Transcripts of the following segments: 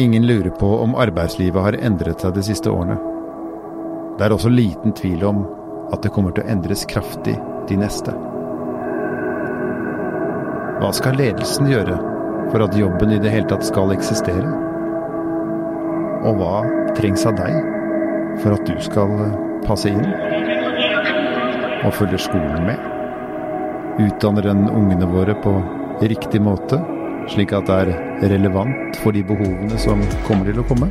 Ingen lurer på om arbeidslivet har endret seg de siste årene. Det er også liten tvil om at det kommer til å endres kraftig de neste. Hva skal ledelsen gjøre for at jobben i det hele tatt skal eksistere? Og hva trengs av deg for at du skal passe inn? Og følger skolen med? Utdanner den ungene våre på riktig måte, slik at det er relevant for de behovene som kommer til å komme?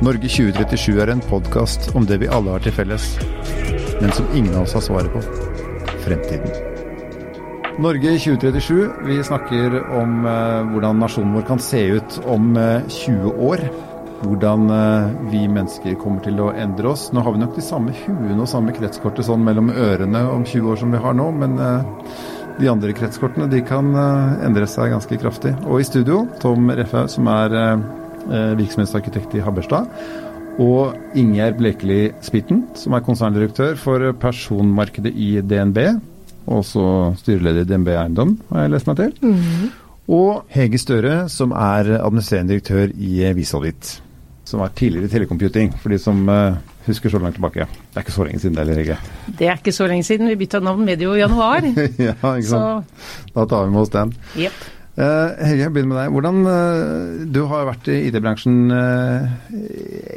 Norge 2037 er en podkast om det vi alle har til felles, men som ingen av oss har svaret på fremtiden. Norge 2037, vi snakker om eh, hvordan nasjonen vår kan se ut om eh, 20 år. Hvordan eh, vi mennesker kommer til å endre oss. Nå har vi nok de samme huene og samme kretskortet sånn mellom ørene om 20 år som vi har nå, men eh, de andre kretskortene de kan eh, endre seg ganske kraftig. Og i studio, Tom Refhaug, som er eh, virksomhetsarkitekt i Habberstad. Og Ingjerd Blekeli Spitten, som er konserndirektør for personmarkedet i DNB. Også styreleder i DNB Eiendom, har jeg lest meg til. Og Hege Støre, som er administrerende direktør i Visalvit. Som var tidligere i Telecomputing, for de som uh, husker så langt tilbake. Det er ikke så lenge siden det heller, ikke? Det er ikke så lenge siden. Vi bytta navn medio januar. ja, ikke Så sant. Da tar vi med oss den. Yep. Uh, Helge, jeg begynner med deg. Hvordan, uh, du har vært i IT-bransjen eh,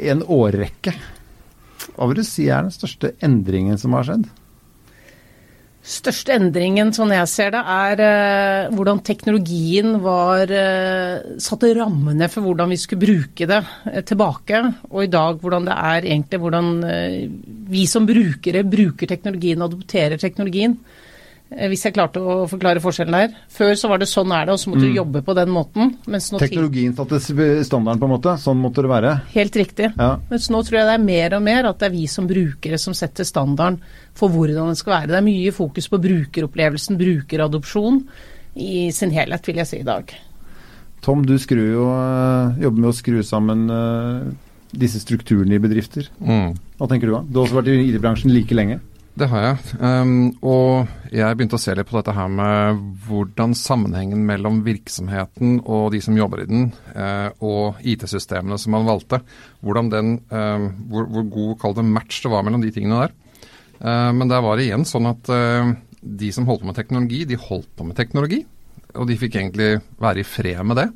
i en årrekke. Hva vil du si er den største endringen som har skjedd? Største endringen, sånn jeg ser det, er eh, hvordan teknologien var eh, satte rammene for hvordan vi skulle bruke det eh, tilbake. Og i dag hvordan det er egentlig hvordan eh, vi som brukere bruker teknologien og adopterer teknologien. Eh, hvis jeg klarte å forklare forskjellen der. Før så var det sånn er det, og så måtte du jobbe på den måten. Mens nå Teknologien satte standarden, på en måte. Sånn måtte det være. Helt riktig. Ja. Mens nå tror jeg det er mer og mer at det er vi som brukere som setter standarden for hvordan det skal være. Det er mye fokus på brukeropplevelsen, brukeradopsjon i sin helhet, vil jeg si i dag. Tom, du jo, eh, jobber med å skru sammen eh, disse strukturene i bedrifter. Mm. Hva tenker du da? Du har også vært i IT-bransjen like lenge. Det har jeg. Um, og jeg begynte å se litt på dette her med hvordan sammenhengen mellom virksomheten og de som jobber i den, uh, og IT-systemene som man valgte, hvordan den, uh, hvor, hvor god kall det match det var mellom de tingene der. Uh, men der var det igjen sånn at eh, de som holdt på med teknologi, de holdt på med teknologi. Og de fikk egentlig være i fred med det.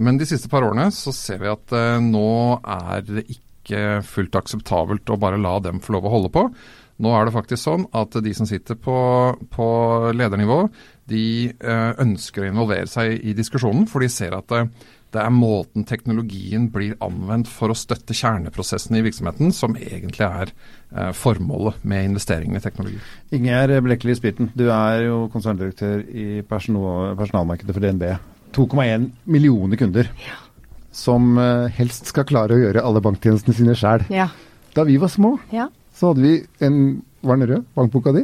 Men de siste par årene så ser vi at nå er det ikke fullt akseptabelt å bare la dem få lov å holde på. Nå er det faktisk sånn at de som sitter på, på ledernivå, de eh, ønsker å involvere seg i diskusjonen, for de ser at det, det er måten teknologien blir anvendt for å støtte kjerneprosessene i virksomheten, som egentlig er eh, formålet med investeringene i teknologi. Ingjerd Blekeli Spirten, du er jo konserndirektør i personalmarkedet for DNB. 2,1 millioner kunder. Som eh, helst skal klare å gjøre alle banktjenestene sine sjæl. Ja. Da vi var små, Ja. Så hadde vi en Var den rød? Bankboka di?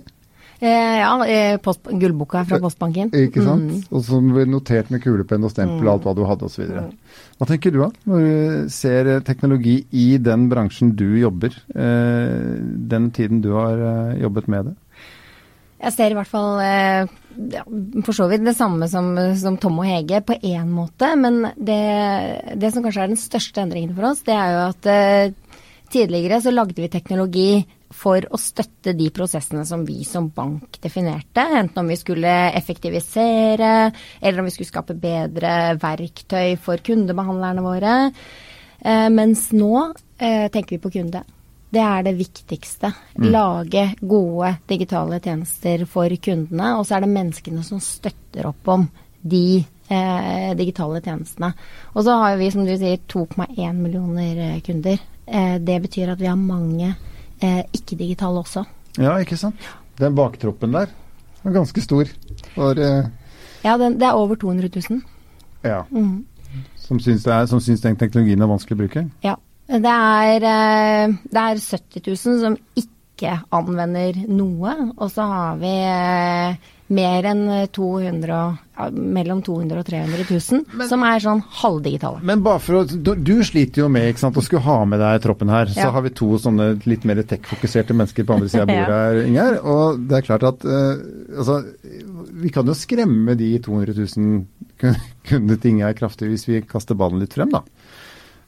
Eh, ja eh, post, gullboka fra Postbanken. Ikke sant? Mm. Og som ble notert med kulepenn og stempel og alt hva du hadde osv. Hva tenker du da, når du ser eh, teknologi i den bransjen du jobber, eh, den tiden du har eh, jobbet med det? Jeg ser i hvert fall eh, ja, for så vidt det samme som, som Tom og Hege på én måte, men det, det som kanskje er den største endringen for oss, det er jo at eh, tidligere så lagde vi teknologi for å støtte de prosessene som vi som bank definerte, enten om vi skulle effektivisere, eller om vi skulle skape bedre verktøy for kundebehandlerne våre. Eh, mens nå eh, tenker vi på kunde. Det er det viktigste. Lage gode digitale tjenester for kundene. Og så er det menneskene som støtter opp om de eh, digitale tjenestene. Og så har vi, som du sier, 2,1 millioner kunder. Eh, det betyr at vi har mange eh, ikke-digitale også. Ja, ikke sant? Den baktroppen der var ganske stor. For, eh, Ja, den, det er over 200 000. ja, Mm. som, syns det er, som syns den teknologien er vanskelig å bruke. Ja. Det er, det er 70 000 som ikke anvender noe, og så har vi mer enn 200, og- ja, mellom 200 og 300 000 som er sånn halvdigitale. Men bare for å, du, du sliter jo med ikke sant, å skulle ha med deg troppen her. Så har vi to sånne litt mer tech-fokuserte mennesker på andre sida av bordet Ja. her, Ingjerd. Og det er klart at uh, altså, vi kan jo skremme de 200 000 kundene til er kraftig hvis vi kaster ballen litt frem, da.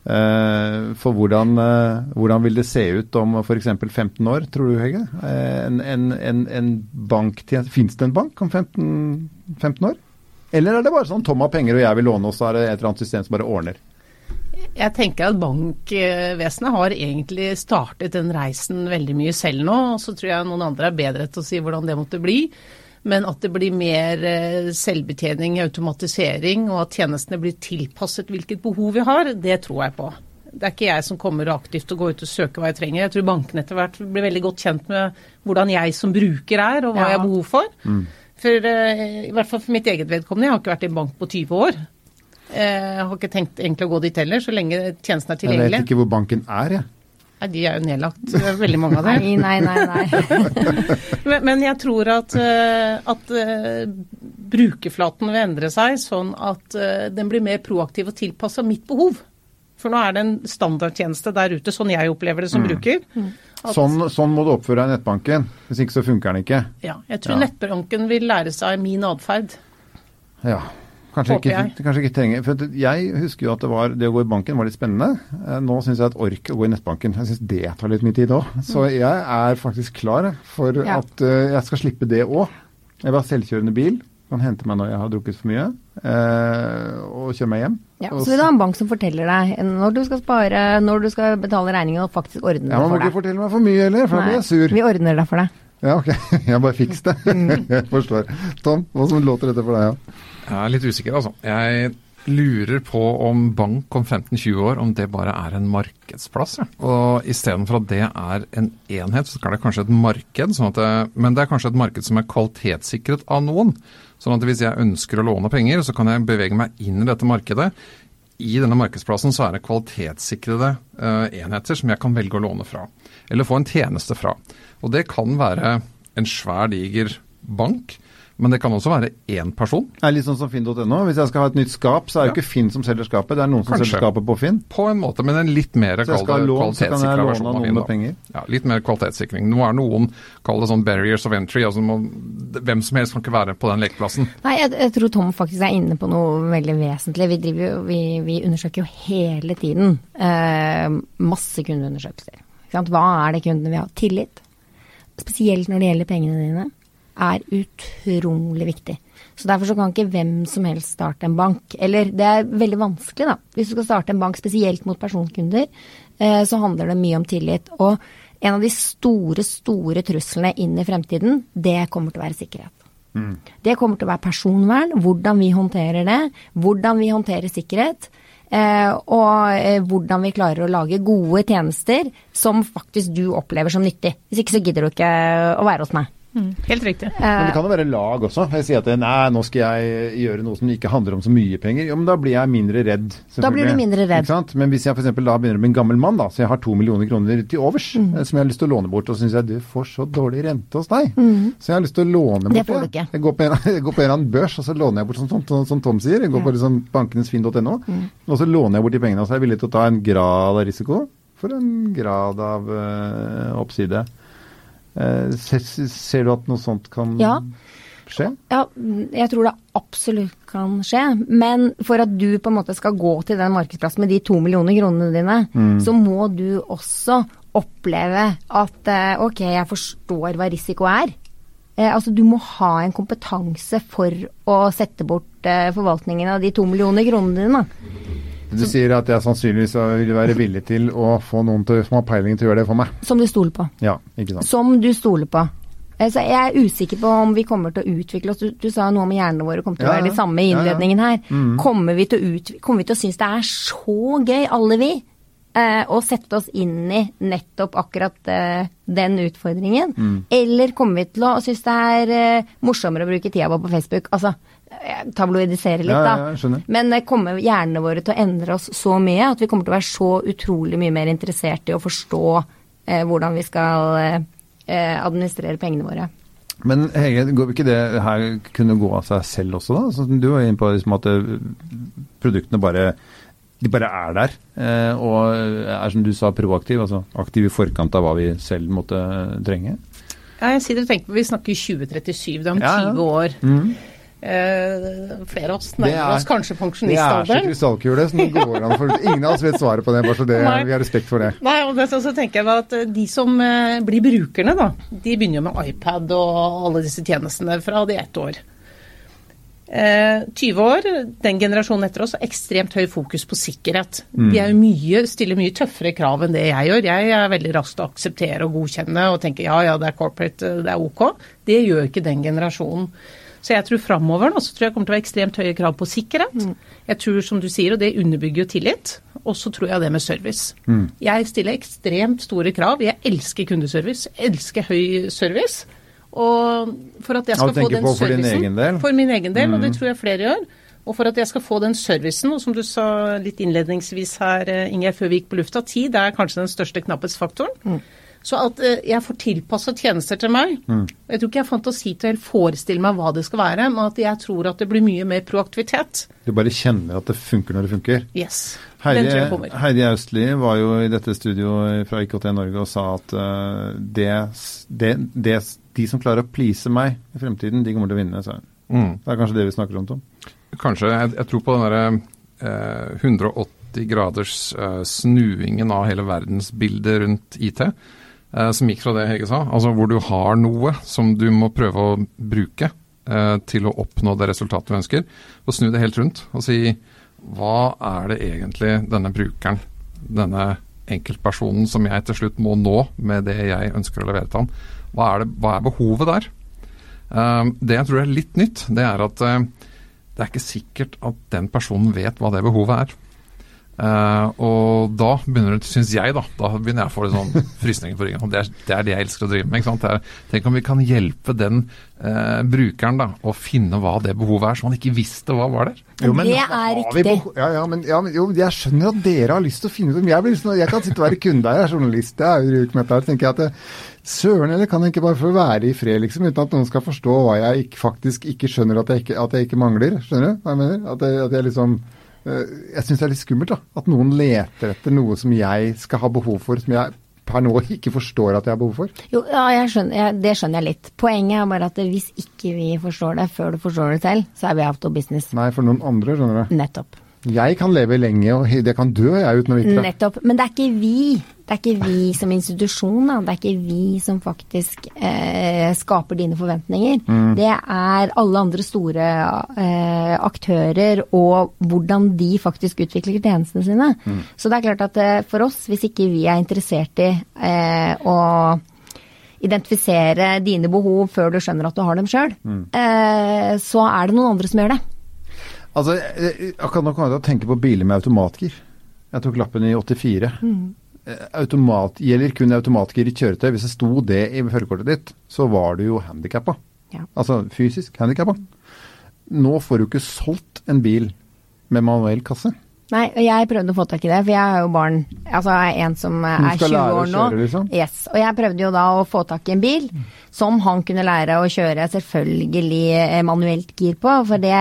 Eh, for hvordan, eh, hvordan, vil det se ut om f.eks. 15 år, tror du Hege? Eh, en, en, en, en bank Fins det en bank om 15, 15, år? Eller er det bare sånn Tom har penger og jeg vil låne, og så er det et eller annet system som bare ordner? Jeg tenker at bankvesenet har egentlig startet den reisen veldig mye selv nå. og Så tror jeg noen andre er bedre til å si hvordan det måtte bli. Men at det blir mer eh, selvbetjening, automatisering, og at tjenestene blir tilpasset hvilket behov vi har, det tror jeg på. Det er ikke jeg som kommer aktivt og går ut og søker hva jeg trenger. Jeg tror bankene etter hvert blir veldig godt kjent med hvordan jeg som bruker er, og hva ja. jeg har behov for. Mm. For eh, i hvert fall for mitt eget vedkommende, jeg har ikke vært i en bank på 20 år. Eh, jeg har ikke tenkt egentlig å gå dit heller, så lenge tjenesten er tilgjengelig. Jeg vet ikke hvor banken er, jeg. Nei, de er jo nedlagt. Det er veldig mange av dem. nei, nei, nei. nei. men, jeg tror at, eh, at uh, brukerflaten vil endre seg sånn at uh, den blir mer proaktiv og tilpassa mitt behov. For nå er det en standardtjeneste der ute, sånn jeg opplever det som mm. bruker. Sånn, sånn, må du oppføre deg i nettbanken. Hvis ikke så funker den ikke. Ja, jeg tror ja. nettbanken vil lære seg min atferd. Ja. Kanskje ikke, kanskje ikke trenger For jeg husker jo at det, var, det å gå i banken var litt spennende. Eh, nå syns jeg at ork å gå i nettbanken. Jeg syns det tar litt mye tid òg. Så mm. jeg er faktisk klar for ja. at uh, jeg skal slippe det òg. Jeg vil ha selvkjørende bil. Kan hente meg når jeg har drukket for mye, uh, og kjøre meg hjem. Ja, så vil du ha en bank som forteller deg når du skal spare, når du skal betale regningen og faktisk ordne det for deg. Man må ikke fortelle meg for mye heller, for da blir jeg sur. Vi ordner det for deg. Ja, ok. Jeg bare fiks det. Mm. jeg forstår. Tom, hva som låter dette for deg? Ja? Jeg er litt usikker, altså. Jeg lurer på om bank om 15-20 år, om det bare er en markedsplass. Ja. Og istedenfor at det er en enhet, så er det kanskje et marked. Sånn det, men det er kanskje et marked som er kvalitetssikret av noen. Sånn at hvis jeg ønsker å låne penger, så kan jeg bevege meg inn i dette markedet. I denne markedsplassen så er det kvalitetssikrede uh, enheter som jeg kan velge å låne fra. Eller få en tjeneste fra. Og det kan være en svær, diger bank men det kan også være én person. Det er litt sånn som finn.no. Hvis jeg skal ha et nytt skap, så er det ja. ikke Finn som selger skapet, det er noen som Kanskje. selger skapet på Finn. På en måte, men en litt mer kvalitetssikra versjon av Finn. Penger. Ja, litt mer kvalitetssikring. Nå er noen, kall det sånn barriers of entry. altså må, Hvem som helst kan ikke være på den lekeplassen. Nei, jeg, jeg, tror Tom faktisk er inne på noe veldig vesentlig. Vi, driver, vi, vi undersøker jo hele tiden eh, masse kundeundersøkelser. Hva er det kundene vil ha? Tillit. Spesielt når det gjelder pengene dine er utrolig viktig. Så Derfor så kan ikke hvem som helst starte en bank. Eller det er veldig vanskelig, da. Hvis du skal starte en bank spesielt mot personkunder, eh, så handler det mye om tillit. Og en av de store, store truslene inn i fremtiden, det kommer til å være sikkerhet. Mm. Det kommer til å være personvern, hvordan vi håndterer det, hvordan vi håndterer sikkerhet. Eh, og eh, hvordan vi klarer å lage gode tjenester som faktisk du opplever som nyttig. Hvis ikke så gidder du ikke å være hos meg. Mm, helt riktig. Men det kan jo være lag også. Jeg sier at nei, nå skal jeg gjøre noe som ikke handler om så mye penger. Jo, men da blir jeg mindre redd. Da blir du mindre redd. Men hvis jeg f.eks. da begynner å bli en gammel mann, da, så jeg har to millioner kroner til overs mm. Eh, som jeg har lyst til å låne bort, og så syns jeg du får så dårlig rente hos deg, mm. så jeg har lyst til å låne bort det. får du ikke. Jeg går på en, jeg går på en eller annen børs, og så låner jeg bort, som, som, som Tom sier. Jeg går på liksom bankenesfinn.no, mm. og så låner jeg bort de pengene. Og så er jeg villig til å ta en grad av risiko for en grad av øh, oppside. Eh, ser, ser, du at noe sånt kan ja. skje? Ja, jeg tror det absolutt kan skje. Men for at du på en måte skal gå til den markedsplassen med de to millioner kronene dine, mm. så må du også oppleve at eh, ok, jeg forstår hva risiko er. Eh, altså Du må ha en kompetanse for å sette bort forvaltningen av de to millioner kronene dine. Du sier at jeg sannsynligvis vil være villig til å få noen til, som har peiling til å gjøre det for meg. Som du stoler på. Ja, ikke sant. Som du stoler på. Altså, jeg er usikker på om vi kommer til å utvikle oss. Du, du sa noe om hjernene våre kommer til å være de samme i innledningen her. Mm. Kommer vi til å, ut, kommer vi til å synes det er så gøy, alle vi, eh, å sette oss inn i nettopp akkurat eh, den utfordringen? Mm. Eller kommer vi til å synes det er eh, morsommere å bruke tida vår på Facebook? Altså, tabloidisere litt, da. Ja, ja, Men kommer hjernene våre til å endre oss så mye at vi kommer til å være så utrolig mye mer interessert i å forstå eh, hvordan vi skal eh, administrere pengene våre. Men Hege, går ikke det her kunne gå av seg selv også, da? Så du var inne på liksom at eh, produktene bare de bare er der, eh, og er som du sa proaktiv, altså aktiv i forkant av hva vi selv måtte trenge? Ja, jeg sitter og tenker på, Vi snakker 2037, det er om ja, 20 år. Mm. Eh, flere av oss er- nærmer oss kanskje Det er så pensjonistalderen. krystallkule som det går an for Ingen av oss vet svaret på det, bare så det, vi har respekt for det. Nei, og det, så tenker jeg at eh, De som eh, blir brukerne, da, de begynner jo med iPad og alle disse tjenestene fra de ett år. Eh, 20 år, den generasjonen etter oss, har ekstremt høy fokus på sikkerhet. De er mye, stiller mye tøffere krav enn det jeg gjør. Jeg er veldig rask til å akseptere og godkjenne og tenke ja, ja, det er corporate, eh, det er ok. Det gjør ikke den generasjonen. Så jeg tror framover nå så tror jeg kommer til å være ekstremt høye krav på sikkerhet. Jeg tror, som du sier, og det underbygger jo tillit. Og så tror jeg det med service. Jeg stiller ekstremt store krav. Jeg elsker kundeservice. Jeg elsker høy service. Og for at jeg skal få den på for din servicen egen del? For min egen del, og det tror jeg flere gjør. Og for at jeg skal få den servicen, og som du sa litt innledningsvis her, eh, Ingjerd, før vi gikk på lufta, tid er kanskje den største knapphetsfaktoren. Så at eh, jeg får tilpasset tjenester til meg. Jeg tror ikke jeg har fantasi til å helt forestille meg hva det skal være, men at jeg tror at det blir mye mer proaktivitet. Du bare kjenner at det funker når det funker. Yes. Heidi. Heidi Austli var jo i dette studioet fra IKT Norge og sa at uh, det, det, det, de som klarer å please meg i fremtiden, de kommer til å vinne. sa hun. Mm. Det er kanskje det vi snakker om, Tom? Kanskje. Jeg, jeg tror på den derre uh, 180 graders uh, snuingen av hele verdensbildet rundt IT. Eh, som gikk fra det Hege sa, altså hvor du har noe som du må prøve å bruke eh, til å oppnå det resultatet du ønsker, og snu det helt rundt og si hva er det egentlig denne brukeren, denne enkeltpersonen som jeg til slutt må nå med det jeg ønsker å levere til ham, hva er, det, hva er behovet der? Eh, det jeg tror er litt nytt, det er at det er ikke sikkert at den personen vet hva det behovet er. Eh, og da begynner det, syns jeg, da, da begynner jeg å få litt sånn frysninger på ryggen. Og det er, det er det jeg elsker å drive med. ikke sant? Det er, tenk om vi kan hjelpe den uh, brukeren da, å finne hva det behovet er, som han ikke visste hva var der. Jo, men, Det er riktig. Ja, ja, men, ja, men jo, jeg skjønner at dere har lyst til å finne ut om jeg, blir liksom, jeg kan sitte og være kunde her, jeg er journalist, jeg er jo driver ikke med dette her. tenker jeg at det, Søren, eller kan jeg ikke bare få være i fred, liksom, uten at noen skal forstå hva jeg ikke, faktisk ikke skjønner at jeg ikke, at jeg ikke mangler? Skjønner du hva jeg mener? At jeg, at jeg liksom Jeg syns det er litt skummelt, da. At noen leter etter noe som jeg skal ha behov for, som jeg per nå ikke forstår at jeg har behov for. Jo, ja, jeg skjønner, jeg, det skjønner jeg litt. Poenget er bare at hvis ikke vi forstår det før du forstår det selv, så er vi out of business. Nei, for noen andre, skjønner du. Nettopp. Jeg kan leve lenge, og det kan dø jeg uten å vite det. Nettopp. Men det er ikke vi. Det er ikke vi som institusjon, da. Det er ikke vi som faktisk eh, skaper dine forventninger. Det er alle andre store eh, aktører og hvordan de faktisk utvikler tjenestene sine. Så det er klart at eh, for oss, hvis ikke vi er interessert i eh, å identifisere dine behov før du skjønner at du har dem sjøl, eh, så er det noen andre som gjør det. Altså, jeg- Akkurat nå kommer jeg til å tenke på biler med automatgir. Jeg tok lappen i 84. Mm. Automat, gjelder kun automatgir i kjøretøy. Hvis det sto det i førerkortet ditt, så var du jo handikappa. Ja. Altså fysisk handikappa. Nå får du ikke solgt en bil med manuell kasse. Nei, og jeg prøvde å få tak i det, for jeg har jo barn Altså jeg er en som er skal 20 lære å år nå. kjøre, liksom? Yes, Og jeg prøvde jo da å få tak i en bil som han kunne lære å kjøre selvfølgelig eh, manuelt gir på, for det,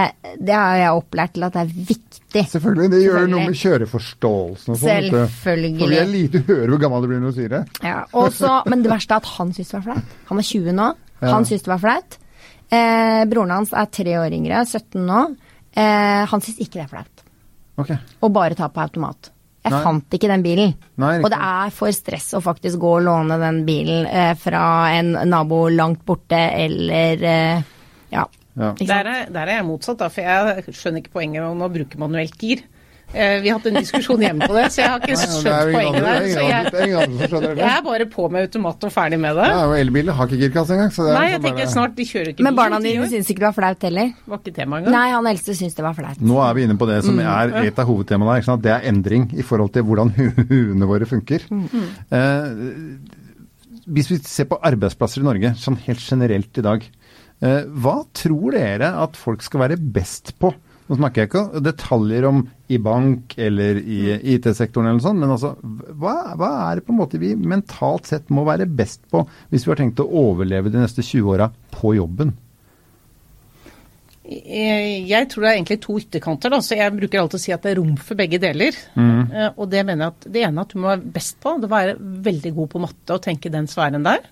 det har jeg opplært til at det er viktig. Selvfølgelig. Det gjør noe med kjøreforståelsen og sånn. Selvfølgelig. For vi er lite hører hvor gammel du blir når du sier det. Ja, og så- men det verste er at han syns det var flaut. Han er 20 nå. Han syns det var flaut. Eh, broren hans er tre år yngre, 17 nå. Eh, han syns ikke det er flaut Ok. Og bare ta på automat. Jeg Nei. fant ikke den bilen. Nei, og det er for stress å faktisk gå og låne den bilen eh, fra en nabo langt borte, eller eh, ja. Ja. Der er, der er jeg motsatt, da, for jeg skjønner ikke poenget med å bruke manuelt gir. Eh, vi har hatt en diskusjon hjemme på det, så jeg har ikke skjønt poenget andre- der. Så jeg, jeg er bare på med automat og ferdig med det. Ja, og elbiler har ikke girkasse engang. Så det er Nei, liksom jeg tenker bare- snart De kjører ikke Men barna dine syns ikke det var flaut heller? Var ikke tema engang. Nei, han eldste syns det var flaut. Nå er vi inne på det som Mm. er et av hovedtemaene her. Det er endring i forhold til hvordan huene våre funker. Eh, hvis vi ser på arbeidsplasser i Norge, sånn helt generelt i dag, eh, hva tror dere at folk skal være best på? Nå snakker jeg ikke om detaljer om i bank eller i IT-sektoren eller noe sånt, men altså, hva, hva er det på en måte vi mentalt sett må være best på hvis vi har tenkt å overleve de neste 20 åra på jobben? Eh, Jeg tror det er egentlig to ytterkanter. Da. Så jeg bruker alltid å si at det er rom for begge deler. Mm. Og det mener jeg at det ene at du må være best på, det å være veldig god på matte og tenke den sfæren der.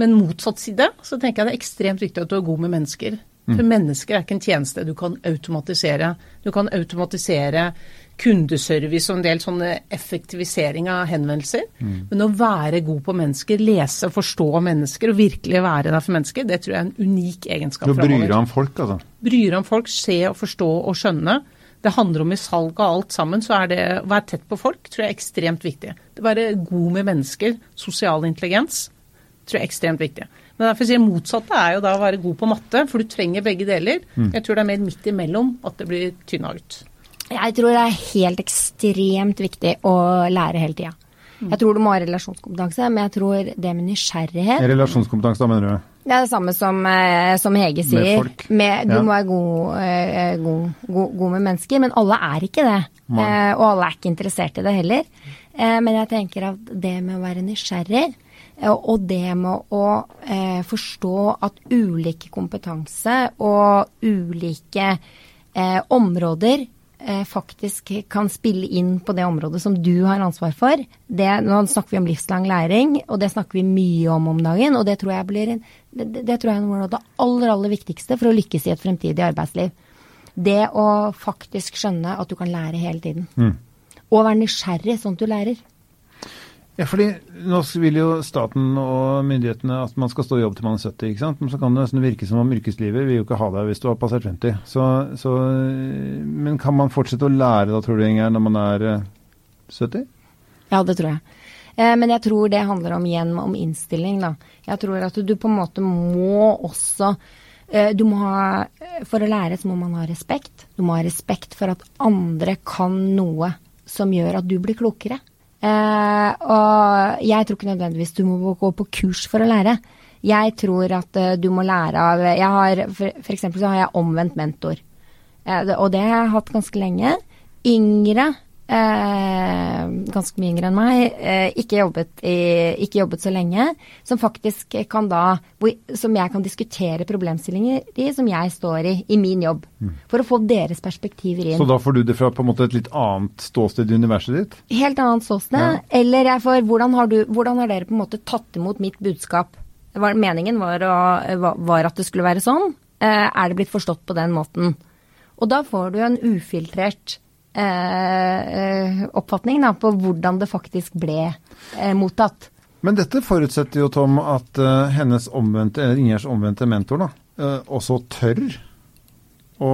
Men motsatt side så tenker jeg det er ekstremt viktig at du er god med mennesker. For mennesker er ikke en tjeneste du kan automatisere. Du kan automatisere kundeservice og en del sånne effektivisering av henvendelser. Men å være god på mennesker, lese og forstå mennesker og virkelig være der for mennesker, det tror jeg er en unik egenskap Du bryr deg om folk, altså. Bryr deg om folk, se og forstå og skjønne. Det handler om i salg og alt sammen, så er det å være tett på folk tror jeg er ekstremt viktig. Det å være god med mennesker, sosial intelligens, tror jeg er ekstremt viktig. Men derfor sier motsatte er jo da å være god på matte, for du trenger begge deler. Jeg tror det er mer midt imellom at det blir tynna ut. Jeg tror det er helt ekstremt viktig å lære hele tida. Jeg tror du må ha relasjonskompetanse, men jeg tror det med nysgjerrighet Relasjonskompetanse, da mener du? Det er det samme som, eh, som Hege sier. Med folk. Med, du Ja. må være god, eh, god, god, god med mennesker, men alle er ikke det. Nei. Eh, og alle er ikke interessert i det heller. Eh, men jeg tenker at det med å være nysgjerrig, og det med å eh, forstå at ulike kompetanse og ulike eh, områder eh, faktisk kan spille inn på det området som du har ansvar for. Det, nå snakker vi om livslang læring, og det snakker vi mye om om dagen. Og det tror jeg blir det, det- tror jeg er noe av det aller, aller viktigste for å lykkes i et fremtidig arbeidsliv. Det å faktisk skjønne at du kan lære hele tiden. Og være nysgjerrig sånn at du lærer. Ja, fordi nå vil jo staten og myndighetene at man skal stå i jobb til man er 70, ikke sant. Men så kan det nesten virke som om yrkeslivet vil jo ikke ha deg hvis du har passert 50. Så, så, men kan man fortsette å lære da, tror du, Inger, når man er eh, 70? Ja, det tror jeg. Eh, Men jeg tror det handler om igjen om innstilling, da. Jeg tror at du på en måte må også eh, du må ha, For å lære så må man ha respekt. Du må ha respekt for at andre kan noe som gjør at du blir klokere. Eh, og jeg tror ikke nødvendigvis du må gå på kurs for å lære. Jeg tror at eh, du må lære av jeg har, for, for eksempel så har jeg omvendt mentor. Eh, og det har jeg hatt ganske lenge. Yngre, eh, ganske mye yngre enn meg, eh, ikke, jobbet i, ikke jobbet så lenge, som faktisk kan da hvor, Som jeg kan diskutere problemstillinger i, som jeg står i, i min jobb. For å få deres perspektiver inn. Så da får du det fra på en måte et litt annet ståsted i universet ditt? Helt annet ståsted. Ja. Eller jeg får hvordan har, du, hvordan har dere på en måte tatt imot mitt budskap? Var, meningen var, å, var, var at det skulle være sånn. Eh, er det blitt forstått på den måten? Og da får du en ufiltrert eh, eh, oppfatning da, på hvordan det faktisk ble eh, mottatt. Men dette forutsetter jo, Tom, at eh, hennes omvendte, eller Ingers omvendte mentor da, eh, også tør å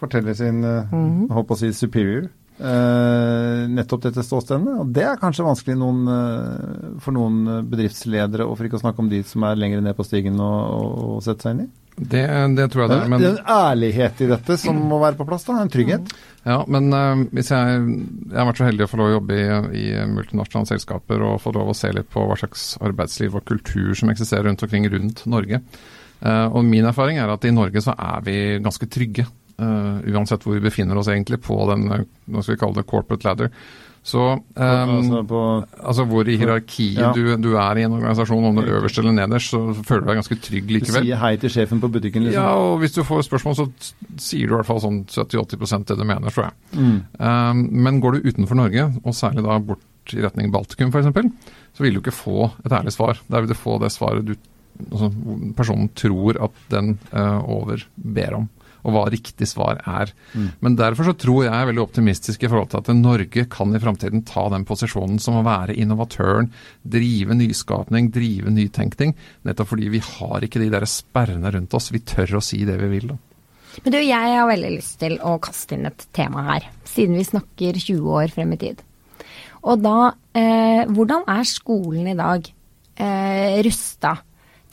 fortelle sin, uh, Mhm. holdt på å si, superior. eh, nettopp dette ståstedet. Og det er kanskje vanskelig noen, for noen bedriftsledere, og for ikke å snakke om de som er lenger ned på stigen og, og sette seg inn i. Det, det tror jeg det Det er. er en ærlighet i dette som må være på plass, da. En trygghet. ja, men uh, hvis jeg, jeg har vært så heldig å få lov å jobbe i, i multinasjonale selskaper og få lov å se litt på hva slags arbeidsliv og kultur som eksisterer rundt omkring rundt Norge. Uh, og min erfaring er at i Norge så er vi ganske trygge. Uh, uansett hvor vi befinner oss egentlig på den hva skal vi kalle det, corporate ladder. Så um, altså på, Altså hvor i hierarkiet Ja. du, du er i en organisasjon, om du er øverst eller nederst, så føler du deg ganske trygg likevel. du sier hei til sjefen på butikken, liksom. Ja, og hvis du får spørsmål, så sier du i hvert fall sånn 70-80 det du mener, tror jeg. Mm. Um, men går du utenfor Norge, og særlig da bort i retning Baltikum f.eks., så vil du ikke få et ærlig svar. Der vil du få det svaret du, altså, personen tror at den uh, over ber om, og hva riktig svar er. Mm. Men derfor så tror jeg er veldig optimistisk i forhold til at Norge kan i framtiden ta den posisjonen som å være innovatøren, drive nyskapning, drive nytenkning, nettopp fordi vi har ikke de der sperrene rundt oss. Vi tør å si det vi vil. da. Men du, jeg har veldig lyst til å kaste inn et tema her, siden vi snakker 20 år frem i tid. Og da, eh, hvordan er skolen i dag eh, rusta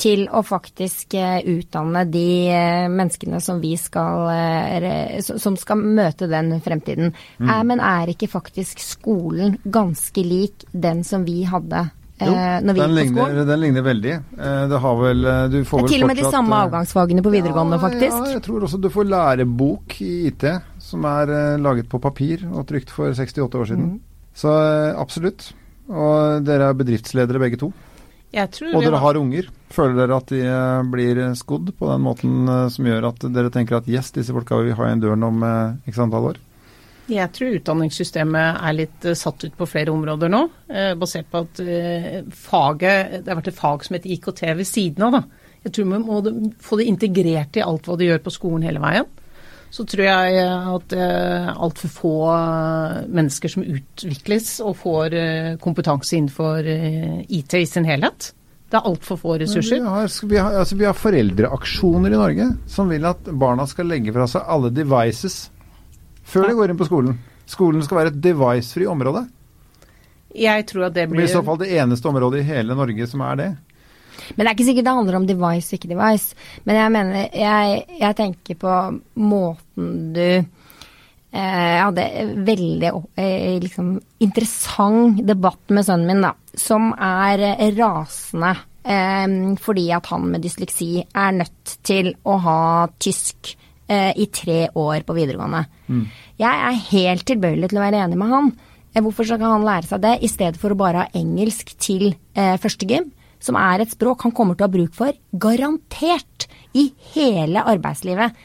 til å faktisk eh, utdanne de eh, menneskene som vi skal eh, som- skal møte den fremtiden? Er, men er ikke faktisk skolen ganske lik den som vi hadde Jo, når vi den, gikk på ligner, den ligner veldig. Det har vel Du får vel til og med de samme avgangsfagene på videregående, ja, faktisk. Ja, jeg tror også du får lærebok i IT, som er laget på papir og trykt for 68 år siden. Mm. Så absolutt. Og dere er bedriftsledere begge to. Og dere har- unger. Føler dere at de eh, blir skodd på den måten eh, som gjør at dere tenker at yes, disse folka vil vi ha en døren om eh, x antall år? Jeg tror utdanningssystemet er litt satt ut på flere områder nå, basert på at faget Det har vært et fag som heter IKT ved siden av, da. Jeg tror vi må få det integrert i alt hva de gjør på skolen hele veien. Så tror jeg at uh, altfor få mennesker som utvikles og får kompetanse innenfor IT i sin helhet. Det er altfor få ressurser. Vi har, vi, har, altså vi har, foreldreaksjoner i Norge som vil at barna skal legge fra seg alle devices før de går inn på skolen. Skolen skal være et device-fri område. Jeg tror at det blir Det blir i så fall det eneste området i hele Norge som er det. Men det er ikke sikkert det handler om device, ikke device. Men jeg mener, jeg, jeg tenker på måten du eh, Jeg hadde veldig eh, liksom, interessant debatt med sønnen min, da. Som er rasende eh, fordi at han med dysleksi er nødt til å ha tysk eh, i tre år på videregående. Mm. Jeg er helt tilbøyelig til å være enig med han. Eh, hvorfor skal han lære seg det, i stedet for å bare ha engelsk til eh, første gym? Som er et språk han kommer til å ha bruk for, garantert, i hele arbeidslivet.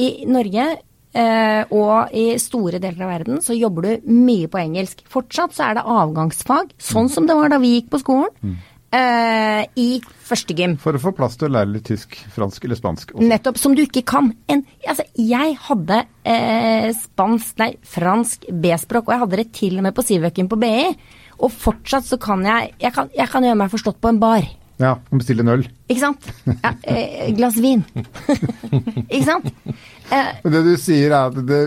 I Norge eh, og i store deler av verden så jobber du mye på engelsk. Fortsatt så er det avgangsfag, sånn som det var da vi gikk på skolen. Uh, i førstegym. For å få plass til å lære litt tysk, fransk eller spansk. Også. Nettopp. Som du ikke kan. En, altså, jeg hadde uh, spansk, nei, fransk B-språk, og jeg hadde det til og med på Sivøken på BI. Og fortsatt så kan jeg jeg kan, jeg kan gjøre meg forstått på en bar. Ja, kan bestille en øl. Ikke sant. Ja, eh, glass vin. ikke sant. Eh, det du sier er at det,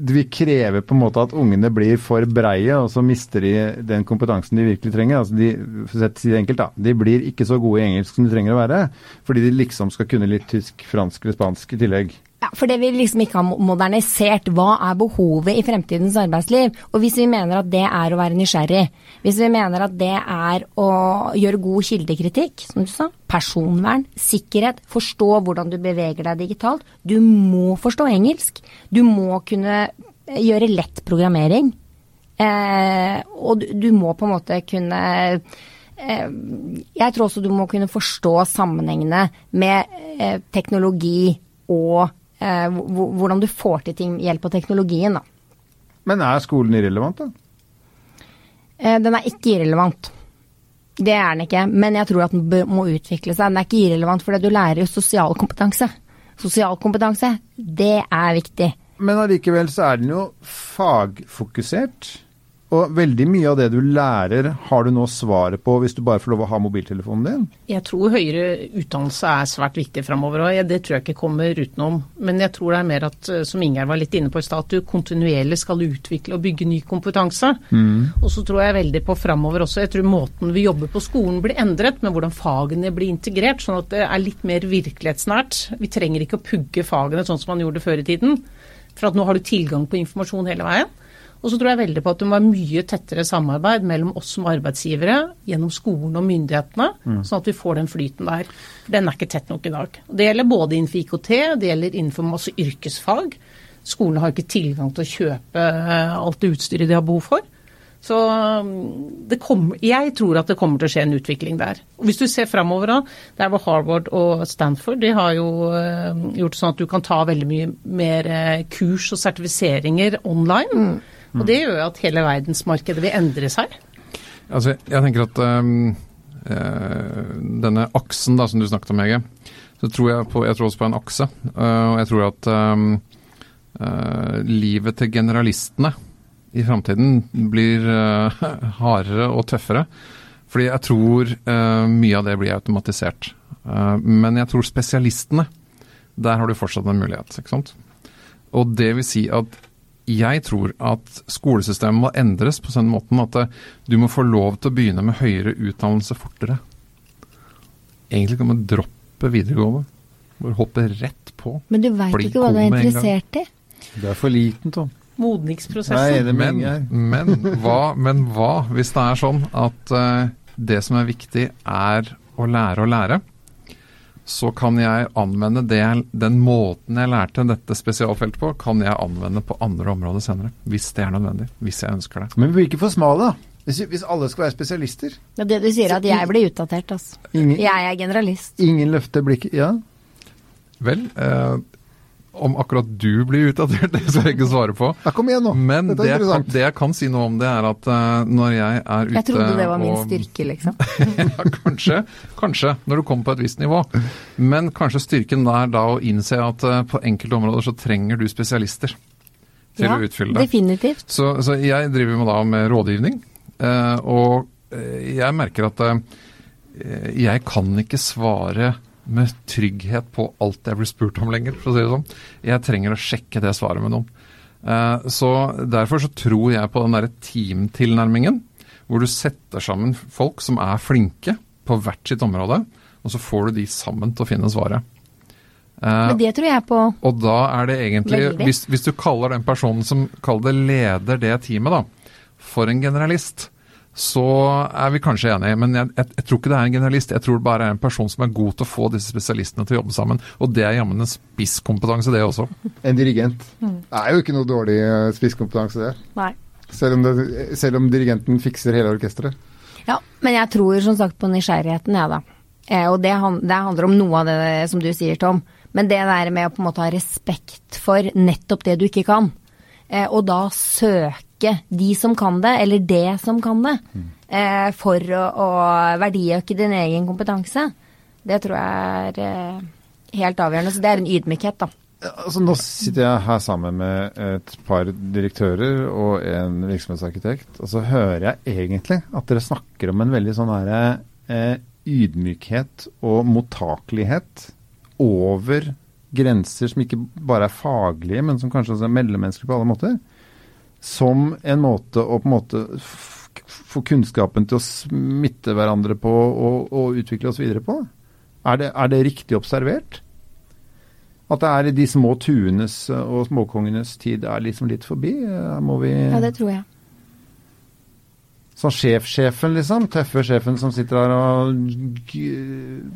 det vi krever på en måte at ungene blir for breie, og så mister de den kompetansen de virkelig trenger. Altså de, for å si det enkelt, da, de blir ikke så gode i engelsk som de trenger å være, fordi de liksom skal kunne litt tysk, fransk eller spansk i tillegg. Ja, For det vi liksom ikke har modernisert. Hva er behovet i fremtidens arbeidsliv? Og hvis vi mener at det er å være nysgjerrig, hvis vi mener at det er å gjøre god kildekritikk, som du sa, personvern, sikkerhet, forstå hvordan du beveger deg digitalt, du må forstå engelsk. Du må kunne gjøre lett programmering. Eh, og du, du, må på en måte kunne eh, jeg tror også du må kunne forstå sammenhengene med eh, teknologi og eh, hvordan du får til ting hjelp av teknologien. Da. Men er skolen irrelevant, da? Eh, den er ikke irrelevant. Det er den ikke, men jeg tror at den må utvikle seg. Den er ikke irrelevant fordi du lærer jo sosial kompetanse. Sosial kompetanse, det er viktig. Men allikevel så er den jo fagfokusert. Og veldig mye av det du lærer, har du nå svaret på hvis du bare får lov å ha mobiltelefonen din? Jeg tror høyere utdannelse er svært viktig framover, og det tror jeg ikke kommer utenom. Men jeg tror det er mer at, eh, som Ingjerd var litt inne på i stad, at du kontinuerlig skal utvikle og bygge ny kompetanse. Mm. Og så tror jeg veldig på framover også. Jeg tror måten vi jobber på skolen blir endret, med hvordan fagene blir integrert, sånn at det er litt mer virkelighetsnært. Vi trenger ikke å pugge fagene sånn som man gjorde før i tiden. For at nå har du tilgang på informasjon hele veien. Og så tror jeg veldig på at det må være mye tettere samarbeid mellom oss som arbeidsgivere, gjennom skolen og myndighetene, mm. sånn at vi får den flyten der. Den er ikke tett nok i dag. Det gjelder både innenfor IKT, det gjelder innenfor masse yrkesfag. Skolene har ikke tilgang til å kjøpe eh, alt det utstyret de har behov for. Så mm, kommer, jeg tror at det kommer til å skje en utvikling der. Og Hvis du ser framover, der hvor Harvard og Stanford de har jo uh, gjort sånn at du kan ta veldig mye mer uh, kurs og sertifiseringer online. Mm. Og det gjør jo at hele verdensmarkedet vil endre seg. Altså, jeg tenker at um, uh, denne aksen da, som du snakket om, Hege, så tror jeg, på, jeg tror også på en akse. Uh, og jeg tror at um, uh, livet til generalistene i framtiden blir hardere og tøffere. Fordi jeg tror mye av det blir automatisert. men jeg tror spesialistene, der har du fortsatt en mulighet. ikke sant? Og det vil si at jeg tror at skolesystemet må endres på sånn måten at du må få lov til å begynne med høyere utdannelse fortere. Egentlig kan man droppe videregående. Bare hoppe rett på. Men du veit ikke hva du er interessert i. Du er for liten, Tom. Modningsprosessen. Men, men, hva, men hva hvis det er sånn at uh, det som er viktig, er å lære å lære? Så kan jeg anvende det, den måten jeg lærte dette spesialfeltet på, kan jeg anvende på andre områder senere. Hvis det er nødvendig. Hvis jeg ønsker det. Men vi blir ikke for smale, da. Hvis, hvis, alle skal være spesialister. Ja, det du sier, at jeg blir utdatert, altså. Ingen, jeg er generalist. Ingen løfter blikket Ja? Vel, eh, om akkurat du blir utdatert, det skal jeg ikke svare på. Ja, kom igjen nå. Men Dette det jeg, kan, det jeg kan si noe om det, er at uh, når jeg er ute Jeg trodde det var min og- styrke, liksom. ja, kanskje, kanskje, når du kommer på et visst nivå. Men kanskje styrken er da å innse at uh, på enkelte områder så trenger du spesialister til Ja, å utfylle det. definitivt. Så, så jeg driver med, da med rådgivning, uh, og eh, jeg merker at jeg kan ikke svare med trygghet på alt jeg blir spurt om lenger, for å si det sånn. Jeg trenger å sjekke det svaret med noen. Eh, Så Derfor så tror jeg på den derre teamtilnærmingen, hvor du setter sammen folk som er flinke på hvert sitt område, og så får du de sammen til å finne svaret. Eh, Men det tror jeg på. og da er det egentlig, hvis, hvis du kaller den personen som kaller det leder det teamet, da, for en generalist, så er vi kanskje enige. Men jeg, jeg, jeg tror ikke det er en generalist. Jeg tror det bare er en person som er god til å få disse spesialistene til å jobbe sammen. Og det er jammen en spisskompetanse, det også. En dirigent. Mm. Det er jo ikke noe dårlig eh, spisskompetanse, det. Nei. Selv om, det, selv om dirigenten fikser hele orkesteret. Ja, men jeg tror som sagt på nysgjerrigheten, jeg, da. Eh, og det, han- det handler om noe av det som du sier, Tom. Men det der med å på en måte ha respekt for nettopp det du ikke kan. Eh, og da søke de som kan det, eller det som kan det, eh, for å, å verdiøke din egen kompetanse. Det tror jeg er eh, helt avgjørende. Så det er en ydmykhet, da. Altså, nå sitter jeg her sammen med et par direktører og en virksomhetsarkitekt, og så hører jeg egentlig at dere snakker om en veldig sånn herre eh, ydmykhet og mottakelighet over grenser som ikke bare er faglige, men som kanskje også er mellommenneskelige på alle måter. Som en måte å på en måte få kunnskapen til å smitte hverandre på og, og utvikle oss videre på. Er det, er det riktig observert? At det er i de små tuenes og småkongenes tid er liksom litt forbi? Må vi Ja, det tror jeg. Sånn sjefsjefen, liksom. Tøffe sjefen som sitter her og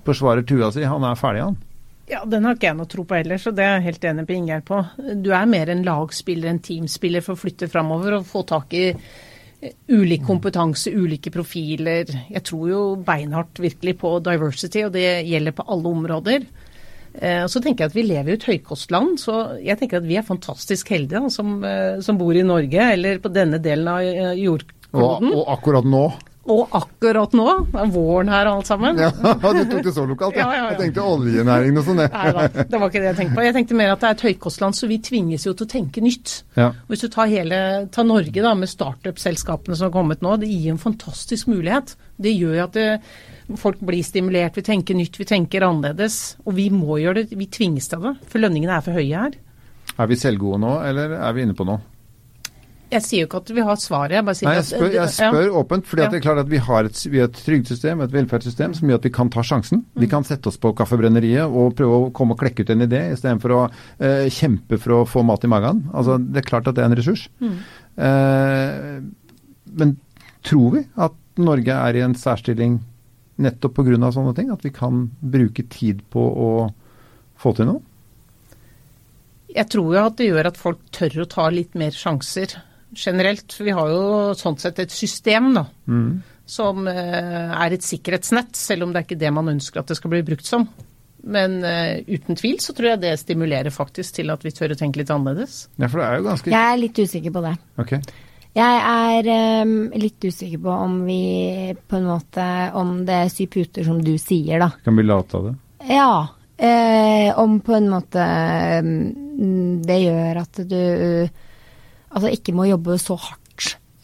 forsvarer tua si. Han er ferdig, han. Ja, Den har ikke jeg noe tro på heller, så det er jeg helt enig på Ingjerd på. Du er mer en lagspiller, en teamspiller for å flytte framover og få tak i eh, ulik kompetanse, ulike profiler. Jeg tror jo beinhardt virkelig på diversity, og det gjelder på alle områder. Eh, og så tenker jeg at Vi lever i et høykostland, så jeg tenker at vi er fantastisk heldige da, som, eh, som bor i Norge, eller på denne delen av jordkloden. Og, og akkurat nå Og akkurat nå, det er våren her alt sammen. Ja, du tok det så lokalt, ja. Ja, ja, ja. Jeg tenkte oljenæringen og sånn. Nei da, det var ikke det jeg tenkte på. Jeg tenkte mer at det er et høykostland, så vi tvinges jo til å tenke nytt. Ja. Hvis du tar, hele, tar Norge da, med startup-selskapene som har kommet nå, det gir en fantastisk mulighet. Det gjør jo at det, folk blir stimulert, vi tenker nytt, vi tenker annerledes. Og vi må gjøre det, vi tvinges til det, for lønningene er for høye her. Er vi selvgode nå, eller er vi inne på noe? Jeg sier jo ikke at vi har svaret, jeg bare sier Nei, jeg spør, jeg spør åpent, fordi Ja. det er klart at vi har et, vi har et trygdesystem, et velferdssystem, som gjør at vi kan ta sjansen. Mm. Vi kan sette oss på kaffebrenneriet og prøve å komme og klekke ut en idé, istedenfor å eh, kjempe for å få mat i magen. Altså, det er klart at det er en ressurs. Mm. Eh, men tror vi at Norge er i en særstilling nettopp pga. sånne ting? At vi kan bruke tid på å få til noe? Jeg tror jo at det gjør at folk tør å ta litt mer sjanser generelt. For vi har jo sånn sett et system da, som eh, er et sikkerhetsnett, selv om det er ikke det man ønsker at det skal bli brukt som. Men uh, uten tvil så tror jeg det stimulerer faktisk til at vi tør å tenke litt annerledes. Ja, for det er jo ganske Jeg er litt usikker på det. Okay. Jeg er um, litt usikker på om vi på en måte Om det syv puter, som du sier, da. Kan bli late av det. Ja. Uh, om på en måte um, det gjør at du altså ikke må jobbe så hardt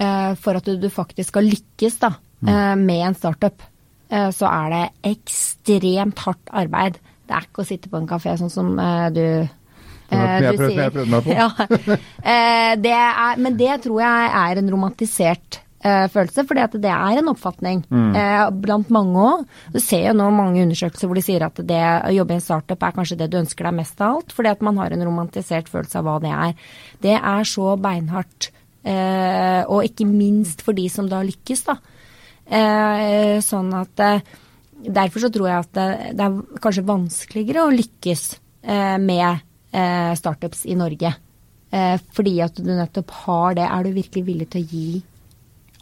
eh, for at du, du faktisk skal lykkes da, eh, med en startup. Eh, så er det ekstremt hardt arbeid. Det er ikke å sitte på en kafé sånn som eh, du Jeg eh, prøvde- jeg prøvde meg på. Ja. Eh, det er, men det tror jeg er en romantisert eh, følelse, fordi at det er en oppfatning eh, blant mange òg. Du ser jo nå mange undersøkelser hvor de sier at det å jobbe i en startup er kanskje det du ønsker deg mest av alt, fordi at man har en romantisert følelse av hva det er. Det er så beinhardt, eh, og ikke minst for de som da lykkes, da. Eh, sånn at eh, Derfor så tror jeg at det, det er kanskje vanskeligere å lykkes eh, med eh, startups i Norge. Eh, fordi at du nettopp har det. Er du virkelig villig til å gi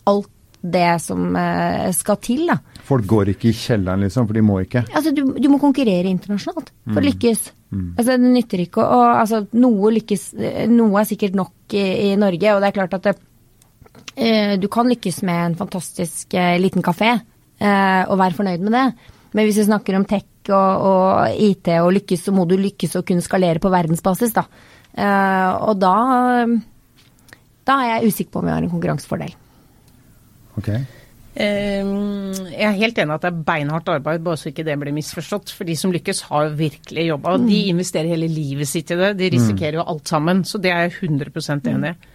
alt det som eh, skal til, da? Folk går ikke i kjelleren, liksom, for de må ikke. Altså, du, du må konkurrere internasjonalt for å lykkes. Mm. Altså, det nytter ikke å altså, noe, lykkes, noe er sikkert nok i, i, Norge, og det er klart at det, eh, du kan lykkes med en fantastisk eh, liten kafé eh, og være fornøyd med det. Men hvis vi snakker om tech og, og, IT og lykkes, så må du lykkes å kunne skalere på verdensbasis, da. Eh, og da, da er jeg usikker på om vi har en konkurransefordel. Okay. Ehm, jeg er helt enig at det er beinhardt arbeid, bare så ikke det blir misforstått. For de som lykkes, har virkelig jobba. De mm. investerer hele livet sitt i det. De risikerer jo alt sammen. Så det er jeg 100% enig i.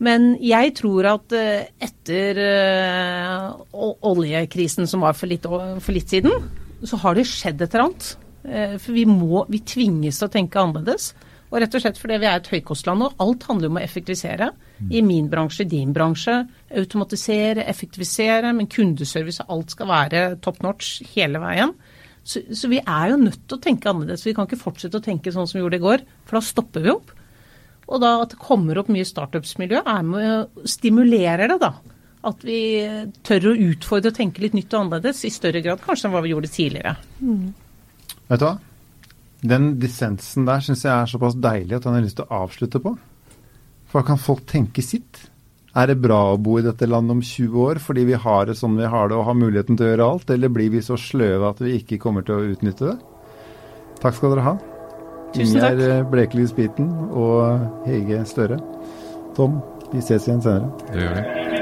Men jeg tror at eh, etter uh, oljekrisen som var for litt, for litt, siden, så har det skjedd et eller annet. Uh, for vi må, vi tvinges til å tenke annerledes. Og rett og slett fordi vi er et høykostland, og alt handler om å effektivisere. I min bransje, din bransje. Automatisere, effektivisere, men kundeservice og alt skal være top notch hele veien. Så, så, vi er jo nødt til å tenke annerledes. Vi kan ikke fortsette å tenke sånn som vi gjorde i går, for da stopper vi opp. Og da at det kommer opp mye startups-miljø, er med å stimulere det, da. At vi tør å utfordre og tenke litt nytt og annerledes, i større grad kanskje enn hva vi gjorde tidligere. Mm. Vet du hva? Den dissensen der syns jeg er såpass deilig at han har lyst til å avslutte på. For da kan folk tenke sitt. Er det bra å bo i dette landet om 20 år fordi vi har det sånn vi har det og har muligheten til å gjøre alt, eller blir vi så sløve at vi ikke kommer til å utnytte det? Takk skal dere ha. Ingjerd Blekeli Spiten og Hege Støre. Tom, vi ses igjen senere. Det gjør vi.